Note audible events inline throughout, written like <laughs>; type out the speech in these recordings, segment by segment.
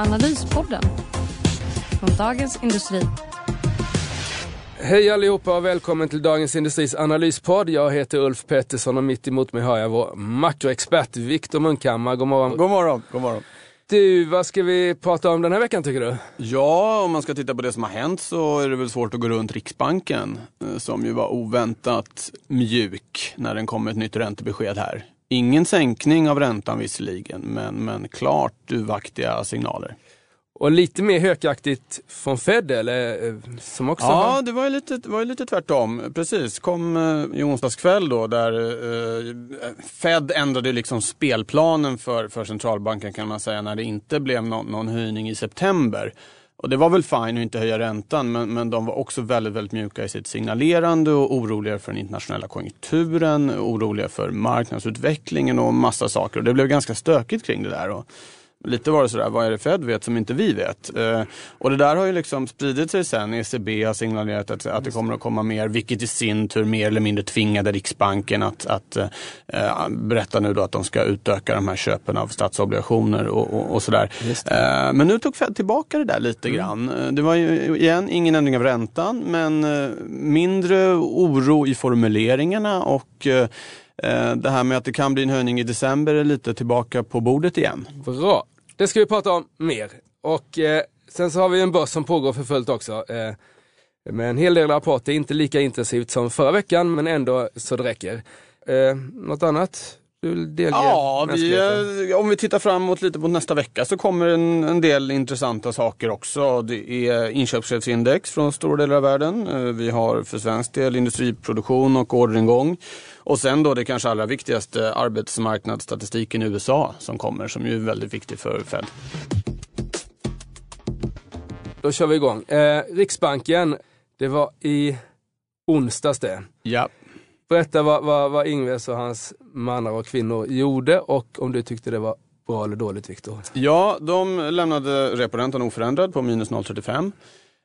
Analyspodden från Dagens Industri. Hej allihopa och välkommen till Dagens Industris analyspodd. Jag heter Ulf Pettersson och mitt emot mig har jag vår makroexpert Viktor Munkhammar. God morgon. God morgon, god morgon. Du, vad ska vi prata om den här veckan tycker du? Ja, om man ska titta på det som har hänt så är det väl svårt att gå runt Riksbanken eh, som ju var oväntat mjuk när den kom med ett nytt räntebesked här. Ingen sänkning av räntan visserligen, men, men klart duvaktiga signaler. Och lite mer hökaktigt från Fed eller? Eh, som också ja, har... det var ju lite, det var ju lite tvärtom. Precis, kom eh, i onsdags kväll då där eh, Fed ändrade liksom spelplanen för, för centralbanken kan man säga när det inte blev någon, någon höjning i september. Och det var väl fine att inte höja räntan men, men de var också väldigt, väldigt mjuka i sitt signalerande och oroliga för den internationella konjunkturen, oroliga för marknadsutvecklingen och massa saker. Och det blev ganska stökigt kring det där. Och Lite var det sådär, vad är det Fed vet som inte vi vet? Eh, och det där har ju liksom spridit sig sen. ECB har signalerat att, att det kommer att komma mer, vilket i sin tur mer eller mindre tvingade Riksbanken att, att eh, berätta nu då att de ska utöka de här köpen av statsobligationer och, och, och sådär. Eh, men nu tog Fed tillbaka det där lite mm. grann. Eh, det var ju igen ingen ändring av räntan, men eh, mindre oro i formuleringarna och eh, Eh, det här med att det kan bli en höjning i december är lite tillbaka på bordet igen. Bra, det ska vi prata om mer. Och eh, sen så har vi en börs som pågår för fullt också. Eh, med en hel del rapporter, inte lika intensivt som förra veckan men ändå så det räcker. Eh, något annat Ja, vi, om vi tittar framåt lite på nästa vecka så kommer en, en del intressanta saker också. Det är inköpschefsindex från stora delar av världen. Eh, vi har för svensk del industriproduktion och orderingång. Och sen då det kanske allra viktigaste, arbetsmarknadsstatistiken i USA som kommer, som ju är väldigt viktig för Fed. Då kör vi igång. Eh, Riksbanken, det var i onsdags det. Ja. Berätta vad, vad, vad Ingves och hans mannar och kvinnor gjorde och om du tyckte det var bra eller dåligt Viktor? Ja, de lämnade reporäntan oförändrad på minus 0,35.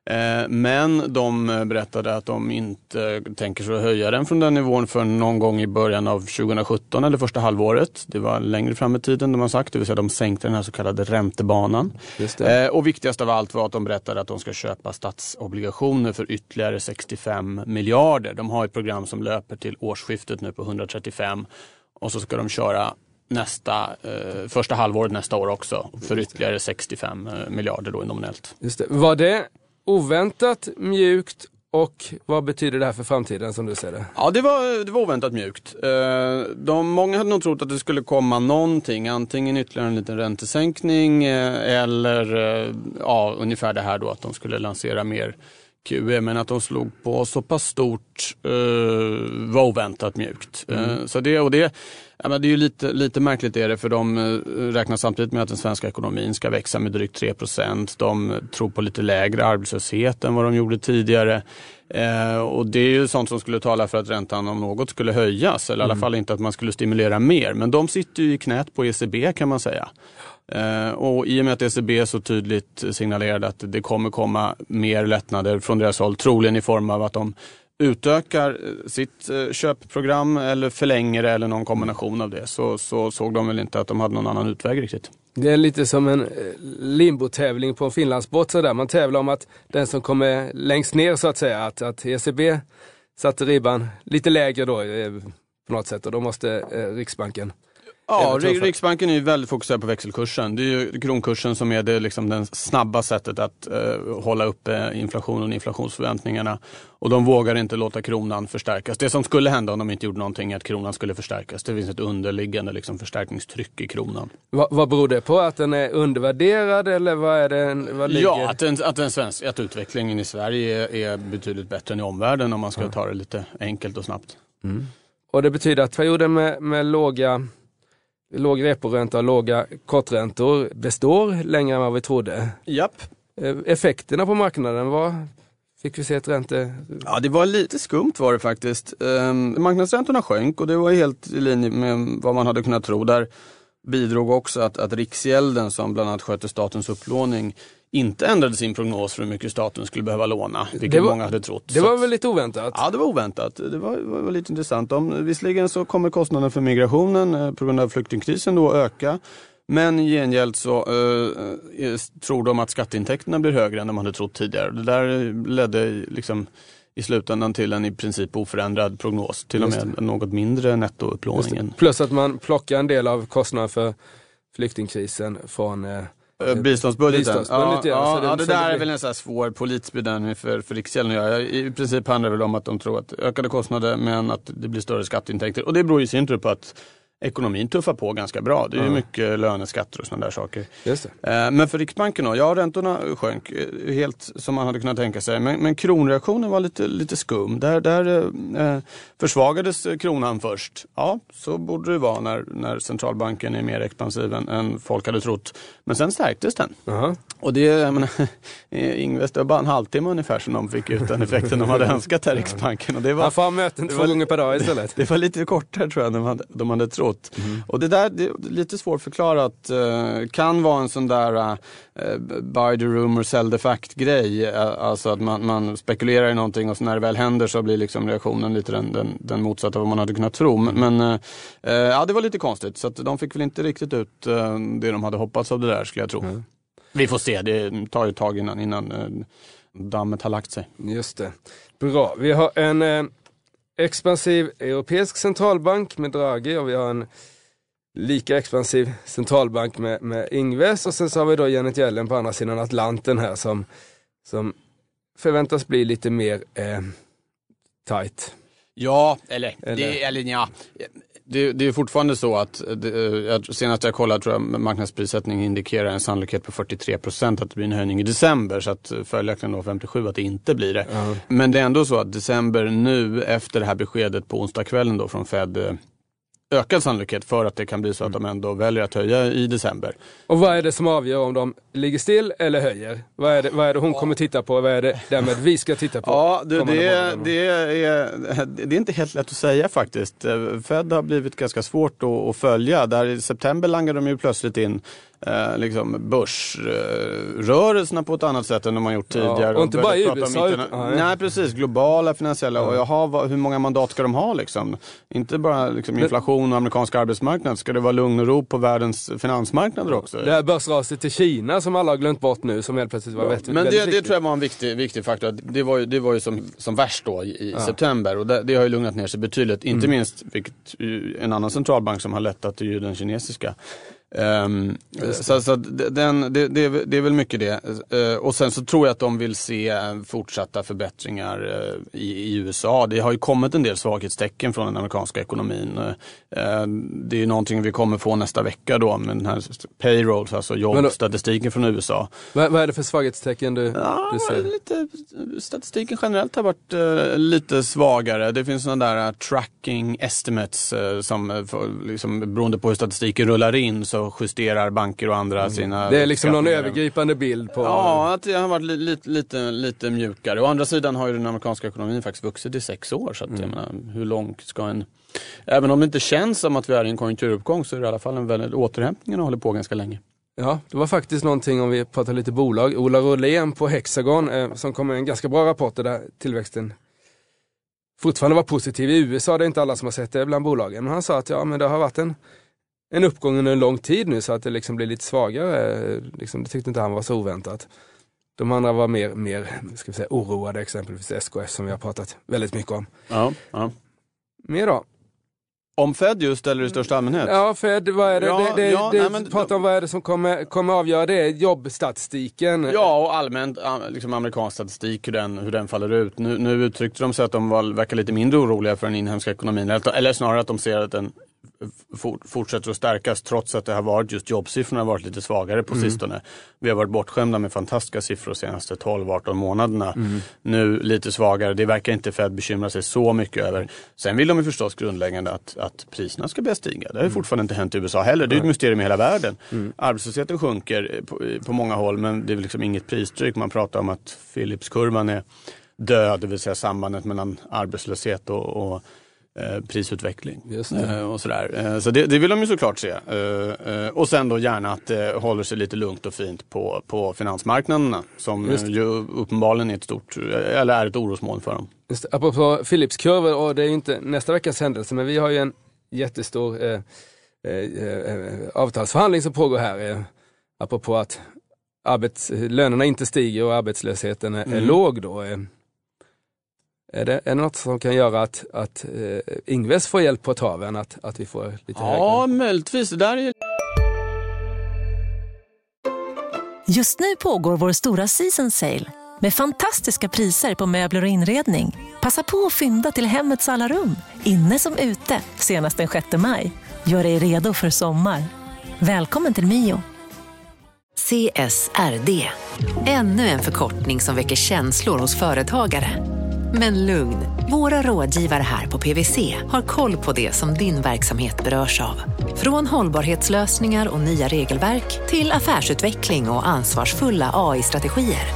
Eh, men de berättade att de inte tänker sig att höja den från den nivån för någon gång i början av 2017 eller första halvåret. Det var längre fram i tiden de har sagt, det vill säga de sänkte den här så kallade räntebanan. Eh, och viktigast av allt var att de berättade att de ska köpa statsobligationer för ytterligare 65 miljarder. De har ett program som löper till årsskiftet nu på 135 och så ska de köra nästa, eh, första halvåret nästa år också för ytterligare 65 miljarder då nominellt. Just det. Var det oväntat, mjukt och vad betyder det här för framtiden som du ser det? Ja, det var, det var oväntat mjukt. Eh, de, många hade nog trott att det skulle komma någonting, antingen ytterligare en liten räntesänkning eh, eller eh, ja, ungefär det här då att de skulle lansera mer QE, men att de slog på så pass stort var oväntat mjukt. Mm. Så det, och det, Ja, men det är ju lite, lite märkligt är det för de eh, räknar samtidigt med att den svenska ekonomin ska växa med drygt 3% De tror på lite lägre arbetslöshet än vad de gjorde tidigare. Eh, och det är ju sånt som skulle tala för att räntan om något skulle höjas eller i alla mm. fall inte att man skulle stimulera mer. Men de sitter ju i knät på ECB kan man säga. Eh, och i och med att ECB så tydligt signalerade att det kommer komma mer lättnader från deras håll, troligen i form av att de utökar eh, sitt eh, köpprogram eller förlänger det eller någon kombination av det så, så såg de väl inte att de hade någon annan utväg riktigt. Det är lite som en eh, limbotävling på en finlandsbåt sådär. Man tävlar om att den som kommer längst ner så att säga, att, att ECB satte ribban lite lägre då på något sätt och då måste Riksbanken Ja, Riksbanken är ju väldigt fokuserad på växelkursen. Det är ju kronkursen som är det liksom det snabba sättet att eh, hålla uppe inflationen och inflationsförväntningarna. Och de vågar inte låta kronan förstärkas. Det som skulle hända om de inte gjorde någonting är att kronan skulle förstärkas. Det finns ett underliggande liksom, förstärkningstryck i kronan. Va, vad beror det på? Att den är undervärderad eller vad är det? Vad ligger? Ja, att, den, att, den svensk, att utvecklingen i Sverige är, är betydligt bättre än i omvärlden om man ska mm. ta det lite enkelt och snabbt. Mm. Och det betyder att perioden med, med låga låg reporänta och låga korträntor består längre än vad vi trodde. Japp. Eh, Effekterna på marknaden, vad fick vi se ett ränte... Ja, det var lite skumt var det faktiskt. Um, marknadsräntorna sjönk och det var helt i linje med vad man hade kunnat tro. Där bidrog också att, att Riksgälden som bland annat sköter statens upplåning inte ändrade sin prognos för hur mycket staten skulle behöva låna, vilket var- många hade trott. Det Så var väl lite oväntat? Ja, det var oväntat. Det var, var, lite intressant. De, visserligen så kommer kostnaden för migrationen eh, på grund av flyktingkrisen då öka. Men i gengäld så eh, eh, tror de att skatteintäkterna blir högre än de hade trott tidigare. Det där ledde liksom i slutändan till en i princip oförändrad prognos. Till och med något mindre Just nettoupplåning. det. Plus att man plockar en del av kostnaden för flyktingkrisen från eh, Eh, Biståndsbudgeten. Biståndsbudget, ja. ja, Så det- ja, det så där är väl en sån här svår politisk bedömning för, för Riksgälden att göra. I princip handlar det väl om att de tror att ökade kostnader men att det blir större skatteintäkter. Och det beror i sin tur på att ekonomin tuffar på ganska bra. Det är Ja. mycket löneskatter och sådana där saker. Det. Eh, Men för Riksbanken då, ja räntorna sjönk eh, helt som man hade kunnat tänka sig. Men, men kronreaktionen var lite, lite skum. Där, där eh, försvagades kronan först. Ja, så borde det vara när, när centralbanken är mer expansiv än, än folk hade trott. Men sen stärktes den. Jaha. Och det, jag menar, <laughs> Ingves, det var bara en halvtimme ungefär som de fick ut den effekten de hade <laughs> önskat där Riksbanken. Och det var, Han får möten det två var- gånger per dag istället. <laughs> det var lite kortare tror jag än de hade, de hade trott. Och det där det är lite svårförklarat. Uh, kan vara en sån där uh, buy the rumor, sell the fact grej. Uh, alltså att man, man spekulerar i någonting och så när det väl händer så blir liksom reaktionen lite den, den, den motsatta vad man hade kunnat tro. Men, uh, ja, det var lite konstigt så de fick väl inte riktigt ut uh, det de hade hoppats av det där skulle jag tro. Vi får se, det tar ju ett tag innan, innan dammet har lagt sig. Just det. Bra. Vi har en eh, expansiv europeisk centralbank med Draghi och vi har en lika expansiv centralbank med, med Ingves och sen så har vi då Janet Yellen på andra sidan Atlanten här som, som förväntas bli lite mer eh, tight. Ja, eller, Eller? Det, eller ja. Det, det är fortfarande så att det, jag- senast jag kollade tror jag marknadsprissättning indikerar en sannolikhet på 43 procent att det blir en höjning i december. Så att följaktligen då 57 att det inte blir det. Men det är ändå så att december nu efter det här beskedet på onsdagskvällen då från Fed eh, ökad sannolikhet för att det kan bli så att de ändå väljer att höja i december. Och vad är det som avgör om de ligger still eller höjer? Vad är det, vad är det hon kommer titta på? Vad är det därmed vi ska titta på? <laughs> Ja, du, det, det, är, det är inte helt lätt att säga faktiskt. Fed har blivit ganska svårt att, att följa. Där I september langade de ju plötsligt in eh, liksom börsrörelserna på ett annat sätt än de har gjort tidigare. och inte bara i USA, interna- nej. Nej, precis. Globala finansiella. Och jaha, vad, hur många mandat ska de ha liksom? Inte bara liksom, inflation och amerikansk arbetsmarknad. Ska det vara lugn och ro på världens finansmarknader också? Det här börsraset till Kina som alla har glömt bort nu som helt plötsligt var väldigt, Men väldigt det, det viktigt. tror jag var en viktig, viktig faktor. Det var ju, det var ju som, som värst då i, september och det, det har ju lugnat ner sig betydligt. Inte minst, vilket en annan centralbank som har lättat är ju den kinesiska. Ehm, så så den, det, det, är väl- det är väl mycket det. Eh, och sen så tror jag att de vill se eh, fortsatta förbättringar eh, i, i USA. Det har ju kommit en del svaghetstecken från den amerikanska ekonomin. Eh, det är ju någonting vi kommer få nästa vecka då med den här payrolls, alltså jobbstatistiken från USA. Vad, vad är det för svaghetstecken du, Ja, du ser? lite, statistiken generellt har varit lite svagare. Det finns sådana där tracking estimates som för, liksom, beroende på hur statistiken rullar in så justerar banker och andra sina Mm. Det är liksom någon övergripande bild på... Ja, att det har varit li, lite, lite, lite mjukare. Å andra sidan har ju den amerikanska ekonomin faktiskt vuxit i sex år. Så att, Mm. jag menar, hur långt ska en... Även om det inte känns som att vi är i en konjunkturuppgång så är det i alla fall en väldigt... Återhämtningen hållit på ganska länge. Ja, det var faktiskt någonting om vi pratar lite bolag. Ola Rolén på Hexagon eh, som kom med en ganska bra rapport där tillväxten fortfarande var positiv. I USA det är inte alla som har sett det bland bolagen. Men han sa att ja, men det har varit en, en uppgång under en lång tid nu så att det liksom blir lite svagare. Liksom, det tyckte inte han var så oväntat. De andra var mer, mer ska vi säga, oroade, exempelvis SKF som vi har pratat väldigt mycket om. Ja, ja. Mer då? Om Fed just eller i största allmänhet? Ja, Fed, vad är det? Ja, det, det, ja, det nej, men- pratar om vad är det som kommer, kommer avgöra det? Jobbstatistiken? Ja, och allmänt liksom amerikansk statistik, hur den, hur den faller ut. Nu, nu uttryckte de sig att de var, verkar lite mindre oroliga för den inhemska ekonomin. Eller, eller snarare att de ser att den fortsätter att stärkas trots att det har varit just jobbsiffrorna har varit lite svagare på mm. sistone. Vi har varit bortskämda med fantastiska siffror de senaste 12-18 månaderna. Mm. Nu lite svagare, det verkar inte Fed bekymra sig så mycket över. Sen vill de ju förstås grundläggande att, att priserna ska börja stiga. Det har ju mm. fortfarande inte hänt i USA heller. Det är ett mysterium i hela världen. Mm. Arbetslösheten sjunker på, på många håll men det är liksom inget pristryck. Man pratar om att Philipskurvan är död, det vill säga sambandet mellan arbetslöshet och, och eh, prisutveckling. Eh, och sådär. Eh, så det, det, vill de ju såklart se. Eh, eh, och sen då gärna att det håller sig lite lugnt och fint på, på finansmarknaderna som ju uppenbarligen är ett stort, eller är ett orosmoln för dem. Just, apropå Philipskurvor, och det är inte nästa veckas händelse, men vi har ju en jättestor eh, avtalsförhandling som pågår här. Eh, apropå att arbets, lönerna inte stiger och arbetslösheten är, mm. är låg då. Är det, är det något som kan göra att, att eh, Ingves får hjälp på traven? Att, att vi får lite Ja, högre? möjligtvis. Det där är... Just nu pågår vår stora season sale med fantastiska priser på möbler och inredning. Passa på att fynda till hemmets alla rum, inne som ute, senast den 6 maj. Gör dig redo för sommar. Välkommen till Mio. CSRD, ännu en förkortning som väcker känslor hos företagare. Men lugn, våra rådgivare här på PWC har koll på det som din verksamhet berörs av. Från hållbarhetslösningar och nya regelverk till affärsutveckling och ansvarsfulla AI-strategier.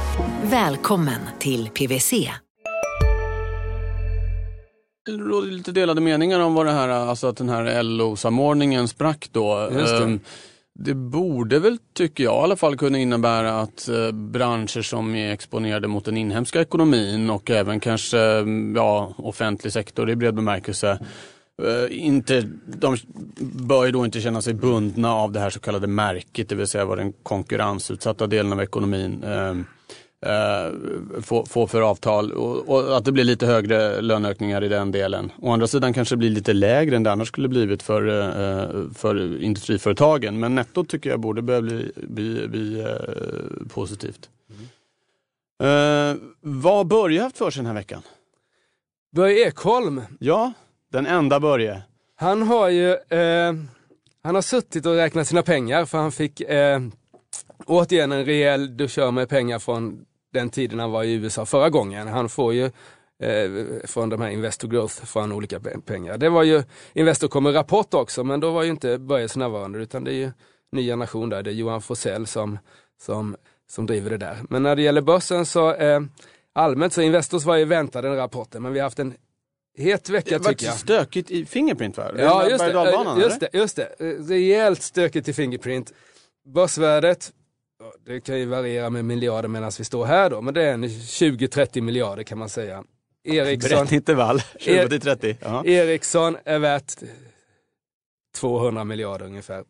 Välkommen till PWC. Det råder lite delade meningar om vad det här, alltså att den här LO-samordningen sprack då. Just det. Um, det borde väl, tycker jag i alla fall, kunna innebära att eh, branscher som är exponerade mot den inhemska ekonomin och även kanske mm, ja, offentlig sektor i bred bemärkelse eh, inte, de bör ju då inte känna sig bundna av det här så kallade märket, det vill säga vad den konkurrensutsatta delen av ekonomin eh, eh, få, få för avtal och, och, att det blir lite högre löneökningar i den delen. Å andra sidan kanske det blir lite lägre än det annars skulle blivit för, eh, för industriföretagen. Men nettot tycker jag borde börja bli, bli, bli eh, positivt. Mm. Vad Börje haft för sig den här veckan? Börje Ekholm. Ja, den enda Börje. Han har ju eh, han har suttit och räknat sina pengar för han fick eh, återigen en rejäl duschör med pengar från den tiden han var i USA förra gången. Han får ju eh, från de här Investor Growth från olika pengar. Det var ju Investor kommer rapport också, men då var ju inte Börjes närvarande utan det är ju ny generation där. Det är Johan Forsell som, som, som driver det där. Men när det gäller börsen så eh, allmänt så Investors var ju väntade den rapporten, men vi har haft en het vecka tycker jag. Det stökigt i Fingerprint va? Ja, just det, just det, just det. Rejält stökigt i Fingerprint. Börsvärdet det kan ju variera med miljarder medan vi står här då, men det är en 20-30 miljarder kan man säga. Ericsson, Brett intervall, <laughs> 20-30. Er, Ericsson är värt 200 miljarder ungefär.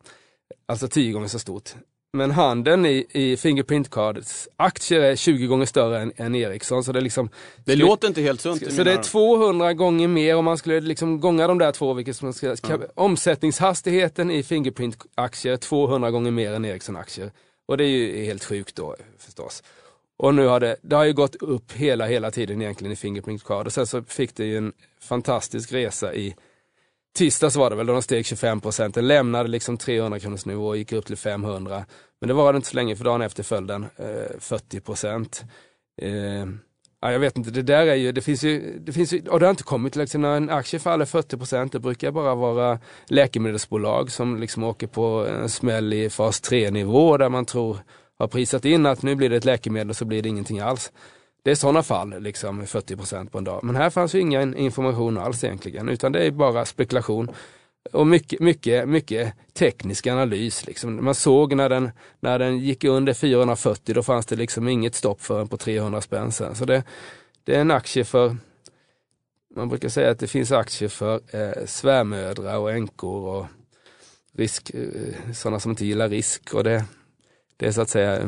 Alltså 10 gånger så stort. Men handeln i, i Fingerprint Cards aktier är 20 gånger större än, än Ericsson. Så det, liksom, det skulle, låter inte helt sunt. Så det är 200 gånger mer om man skulle liksom gånga de där två. Vilket man ska, ja. Omsättningshastigheten i Fingerprint-aktier är 200 gånger mer än Ericsson-aktier. Och det är ju helt sjukt då förstås. Och nu har det, det har ju gått upp hela, hela tiden egentligen i Fingerprint Card. Och sen så fick det ju en fantastisk resa i tisdags var det väl, då de steg 25 procent. Den lämnade liksom 300 kronors nivå och gick upp till 500. Men det var det inte så länge, för dagen efter föll den eh, 40 procent. Eh, Ja, jag vet inte, det där är ju, det finns ju, det finns ju, och det har inte kommit liksom när en aktie faller 40 det brukar bara vara läkemedelsbolag som liksom åker på en smäll i fas 3 nivå där man tror, har prisat in att nu blir det ett läkemedel så blir det ingenting alls. Det är sådana fall, liksom 40% på en dag. Men här fanns ju ingen information alls egentligen, utan det är bara spekulation och mycket, mycket, mycket teknisk analys. Liksom. Man såg när den, när den gick under 440, då fanns det liksom inget stopp för den på 300 spänn sen. Så det, det är en aktie för, man brukar säga att det finns aktier för eh, svärmödrar och änkor och risk, eh, sådana som inte gillar risk. Och det, det är så att säga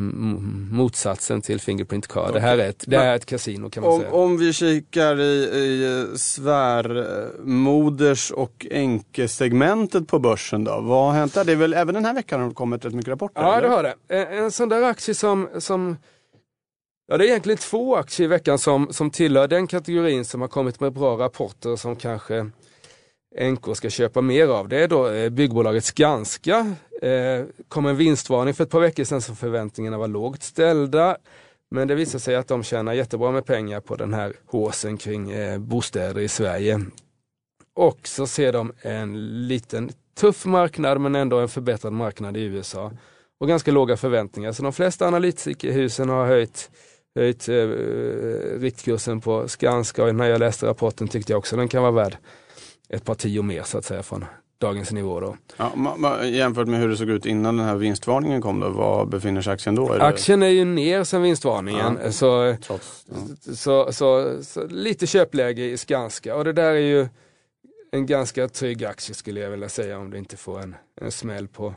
motsatsen till Fingerprint Card. Okay. Det här är ett, det är ett kasino kan man om, säga. Om vi kikar i, i svärmoders och änkesegmentet på börsen då. Vad har hänt där? Det är väl även den här veckan har det kommit rätt mycket rapporter? Ja eller? det har det. En, en sån där aktie som, som Ja, det är egentligen två aktier i veckan som, som tillhör den kategorin som har kommit med bra rapporter som kanske NK ska köpa mer av. Det är då eh, byggbolaget Skanska. Eh, kom en vinstvarning för ett par veckor sedan så förväntningarna var lågt ställda. Men det visar sig att de tjänar jättebra med pengar på den här håsen kring eh, bostäder i Sverige. Och så ser de en liten tuff marknad men ändå en förbättrad marknad i USA. Och ganska låga förväntningar. Så de flesta analytikerhusen har höjt, höjt eh, riktkursen på Skanska och när jag läste rapporten tyckte jag också den kan vara värd ett par tio mer så att säga från dagens nivå. Då. Ja, ma- ma- jämfört med hur det såg ut innan den här vinstvarningen kom då, var befinner sig aktien då? Är det- Aktien är ju ner sen vinstvarningen. Ja. Så, Trots, ja. så, så, så lite köpläge i Skanska och det där är ju en ganska trygg aktie skulle jag vilja säga om du inte får en, en smäll på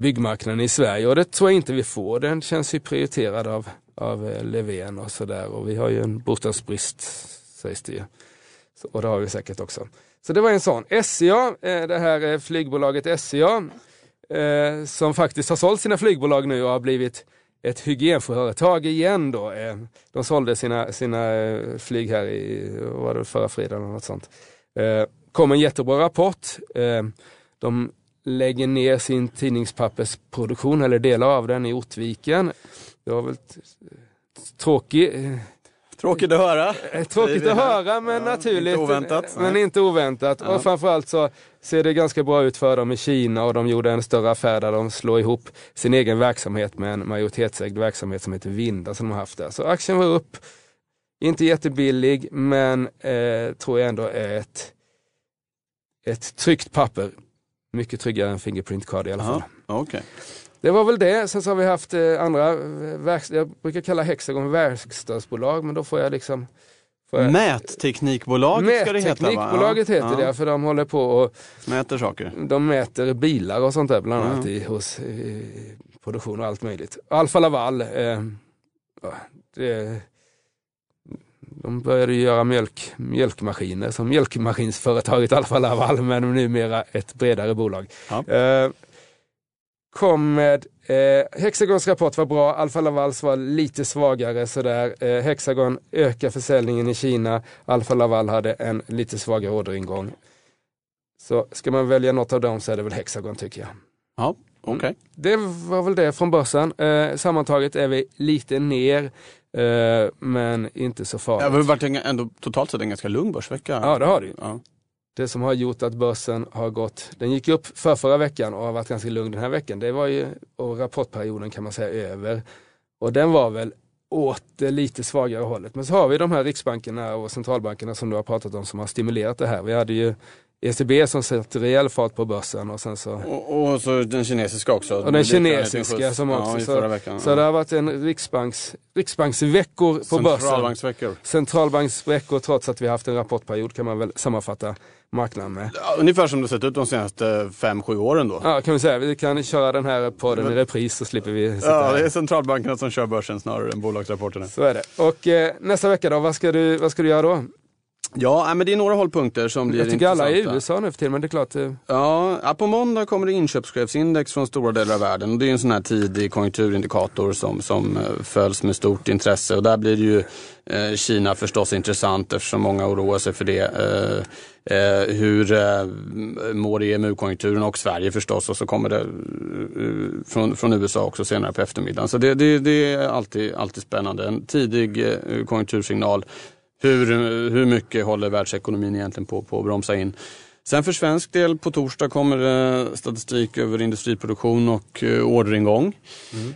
byggmarknaden i Sverige och det tror jag inte vi får. Den känns ju prioriterad av, av eh, Löfven och sådär och vi har ju en bostadsbrist sägs det ju. Så, och det har vi säkert också. Så det var en sån. SCA, eh, det här eh, flygbolaget SCA, eh, som faktiskt har sålt sina flygbolag nu och har blivit ett hygienföretag igen då. De sålde sina, sina flyg här i, var det förra fredagen eller något sånt. Kom en jättebra rapport. De lägger ner sin tidningspappersproduktion eller delar av den i Ortviken. Det var väl t- tråkigt, Tråkigt att höra. Eh, Tråkigt Det är att höra men Ja, naturligt. inte oväntat, Men nej. inte oväntat. Ja. Och framförallt så ser det ganska bra ut för dem i Kina och de gjorde en större affär där de slår ihop sin egen verksamhet med en majoritetsägd verksamhet som heter Vinda som de har haft där. Så aktien var upp, inte jättebillig men eh, tror jag ändå är ett, ett tryggt papper. Mycket tryggare än Fingerprint Card i alla fall. Ja, okej. Det var väl det. Sen så har vi haft eh, andra, eh, jag brukar kalla Hexagon verkstadsbolag men då får jag liksom får jag, Mätteknikbolaget ska det heta va? Mätteknikbolaget heter ja. det för de håller på och Mäter saker. de mäter bilar och sånt där bland annat Mm. i, hos i produktion och allt möjligt. Alfa Laval, eh, det, de började göra mjölk, mjölkmaskiner som mjölkmaskinsföretaget Alfa Laval men numera ett bredare bolag. Ja. Eh, kom med, eh, Hexagons rapport var bra, Alfa Lavals var lite svagare sådär. Eh, Hexagon ökar försäljningen i Kina, Alfa Laval hade en lite svagare orderingång. Så ska man välja något av dem så är det väl Hexagon tycker jag. Ja, okej. Det var väl det från börsen. Eh, sammantaget är vi lite ner, eh, men inte så Det farligt. har varit ändå totalt sett en ganska lugn börsvecka. Ja, det har det ju. Ja. Det som har gjort att börsen har gått, den gick upp för förra veckan och har varit ganska lugn den här veckan. Det var ju, och rapportperioden kan man säga över. Och den var väl åt det lite svagare hållet. Men så har vi de här riksbankerna och centralbankerna som du har pratat om som har stimulerat det här. Vi hade ju ECB som satte rejäl fart på börsen och sen så Och, och så den kinesiska också. och den kinesiska som också. Ja, så, veckan. så det har varit en riksbanks, riksbanksveckor på börsen. Centralbanksveckor. Centralbanksveckor trots att vi har haft en rapportperiod kan man väl sammanfatta marknaden med. Ja, ungefär som det sett ut de senaste fem sju åren då. Ja, kan vi säga. Vi kan köra den här podden i repris så slipper vi sitta Ja, det är här. centralbankerna som kör börsen snarare än bolagsrapporterna. Så är det. Och eh, nästa vecka då, vad ska du, vad ska du göra då? Ja, men det är några hållpunkter som blir Jag tycker alla är i intressanta. USA nu för tiden, men det är klart. Eh, Ja, på måndag kommer det inköpschefsindex från stora delar av världen. Och Det är en sån här tidig konjunkturindikator som, som eh, följs med stort intresse. Och där blir det ju eh, Kina förstås intressant eftersom många oroar sig för det. Eh, eh, hur eh, mår EMU-konjunkturen och Sverige förstås. Och så kommer det från, från USA också senare på eftermiddagen. Så det, det, det är alltid, alltid spännande. En tidig konjunktursignal. Hur, hur mycket håller världsekonomin egentligen på, på att bromsa in? Sen för svensk del på torsdag kommer det statistik över industriproduktion och eh, orderingång.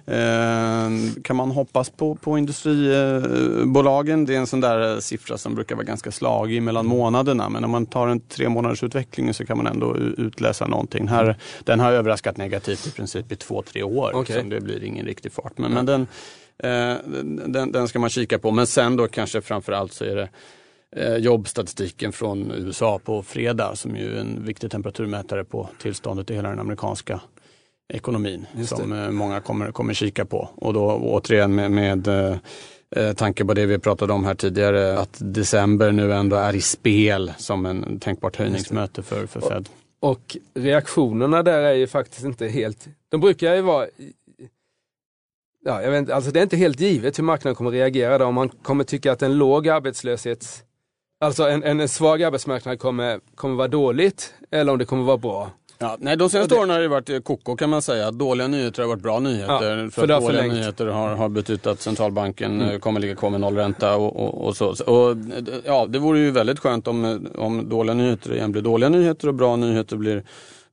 Eh, kan man hoppas på, på industribolagen? Det är en sån där eh, siffra som brukar vara ganska slagig mellan månaderna. Men om man tar en tre månaders utveckling så kan man ändå utläsa någonting. Här, den har överraskat negativt i princip i två, tre år. Liksom. Det blir ingen riktig fart. Men, men den, eh, den, den ska man kika på. Men sen då kanske framförallt så är det eh, jobbstatistiken från USA på fredag som ju är en viktig temperaturmätare på tillståndet i hela den amerikanska ekonomin som eh, många kommer, kommer kika på. Och då återigen med, med eh, eh, tanke på det vi pratade om här tidigare att december nu ändå är i spel som en tänkbart höjningsmöte för, för Fed. Och reaktionerna där är ju faktiskt inte helt, de brukar ju vara Ja, jag vet alltså det är inte helt givet hur marknaden kommer reagera då, om man kommer tycka att en låg arbetslöshets Alltså en, en svag arbetsmarknad kommer, kommer vara dåligt eller om det kommer vara bra. Ja, nej, de senaste åren har det varit eh, koko kan man säga. Dåliga nyheter har varit bra nyheter. Ja, för för dåliga förlängt. nyheter har, har betytt att centralbanken eh, kommer ligga kvar med nollränta och, och, och så. Och, ja, det vore ju väldigt skönt om, om dåliga nyheter igen blir dåliga nyheter och bra nyheter blir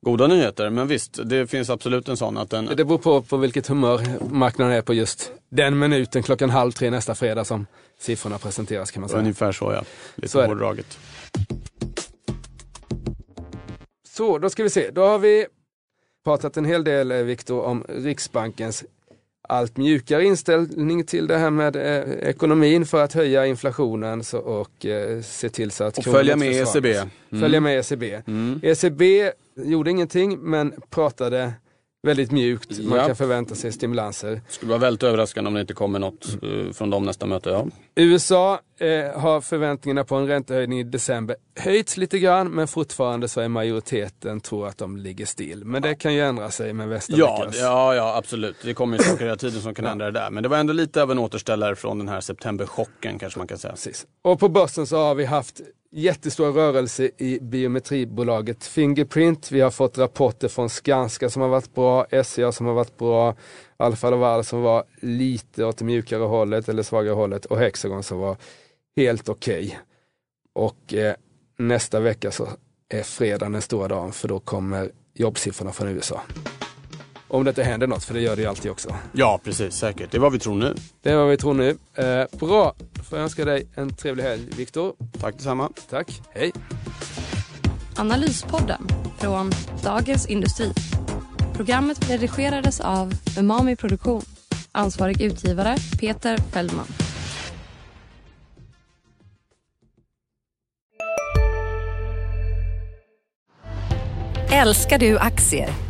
goda nyheter. Men visst, det finns absolut en sån att den... Det beror på, på vilket humör marknaden är på just den minuten klockan halv tre nästa fredag som siffrorna presenteras kan man säga. Ungefär så ja. Lite Så hårdraget. Så, då ska vi se. Då har vi pratat en hel del, eh, Viktor, om Riksbankens allt mjukare inställning till det här med eh, ekonomin för att höja inflationen så, och eh, se till så att Och följa med försvagas. ECB. Mm. Följa med ECB. ECB gjorde ingenting men pratade väldigt mjukt. Man Ja. kan förvänta sig stimulanser. Skulle vara väldigt överraskande om det inte kommer något eh, från dem nästa möte. Ja. USA eh, har förväntningarna på en räntehöjning i december höjts lite grann men fortfarande så är majoriteten tror att de ligger still. Men det kan ju ändra sig med nästa Ja, veckas. ja, ja, absolut. Det kommer ju saker hela tiden som kan ändra det där. Men det var ändå lite av en återställare från den här septemberchocken kanske man kan säga. Precis. Och på börsen så har vi haft jättestora rörelse i biometribolaget Fingerprint. Vi har fått rapporter från Skanska som har varit bra, SCA som har varit bra, Alfa Laval som var lite åt det mjukare hållet eller svagare hållet och Hexagon som var helt okej. Och eh, nästa vecka så är fredag den stora dagen för då kommer jobbsiffrorna från USA. Om det inte händer något, för det gör det ju alltid också. Ja, precis. Säkert. Det är vad vi tror nu. Det är vad vi tror nu. Eh, bra, får jag önska dig en trevlig helg Viktor. Tack detsamma. Tack, hej. Analyspodden från Dagens Industri. Programmet redigerades av Umami Produktion. Ansvarig utgivare Peter Fellman. Älskar du aktier?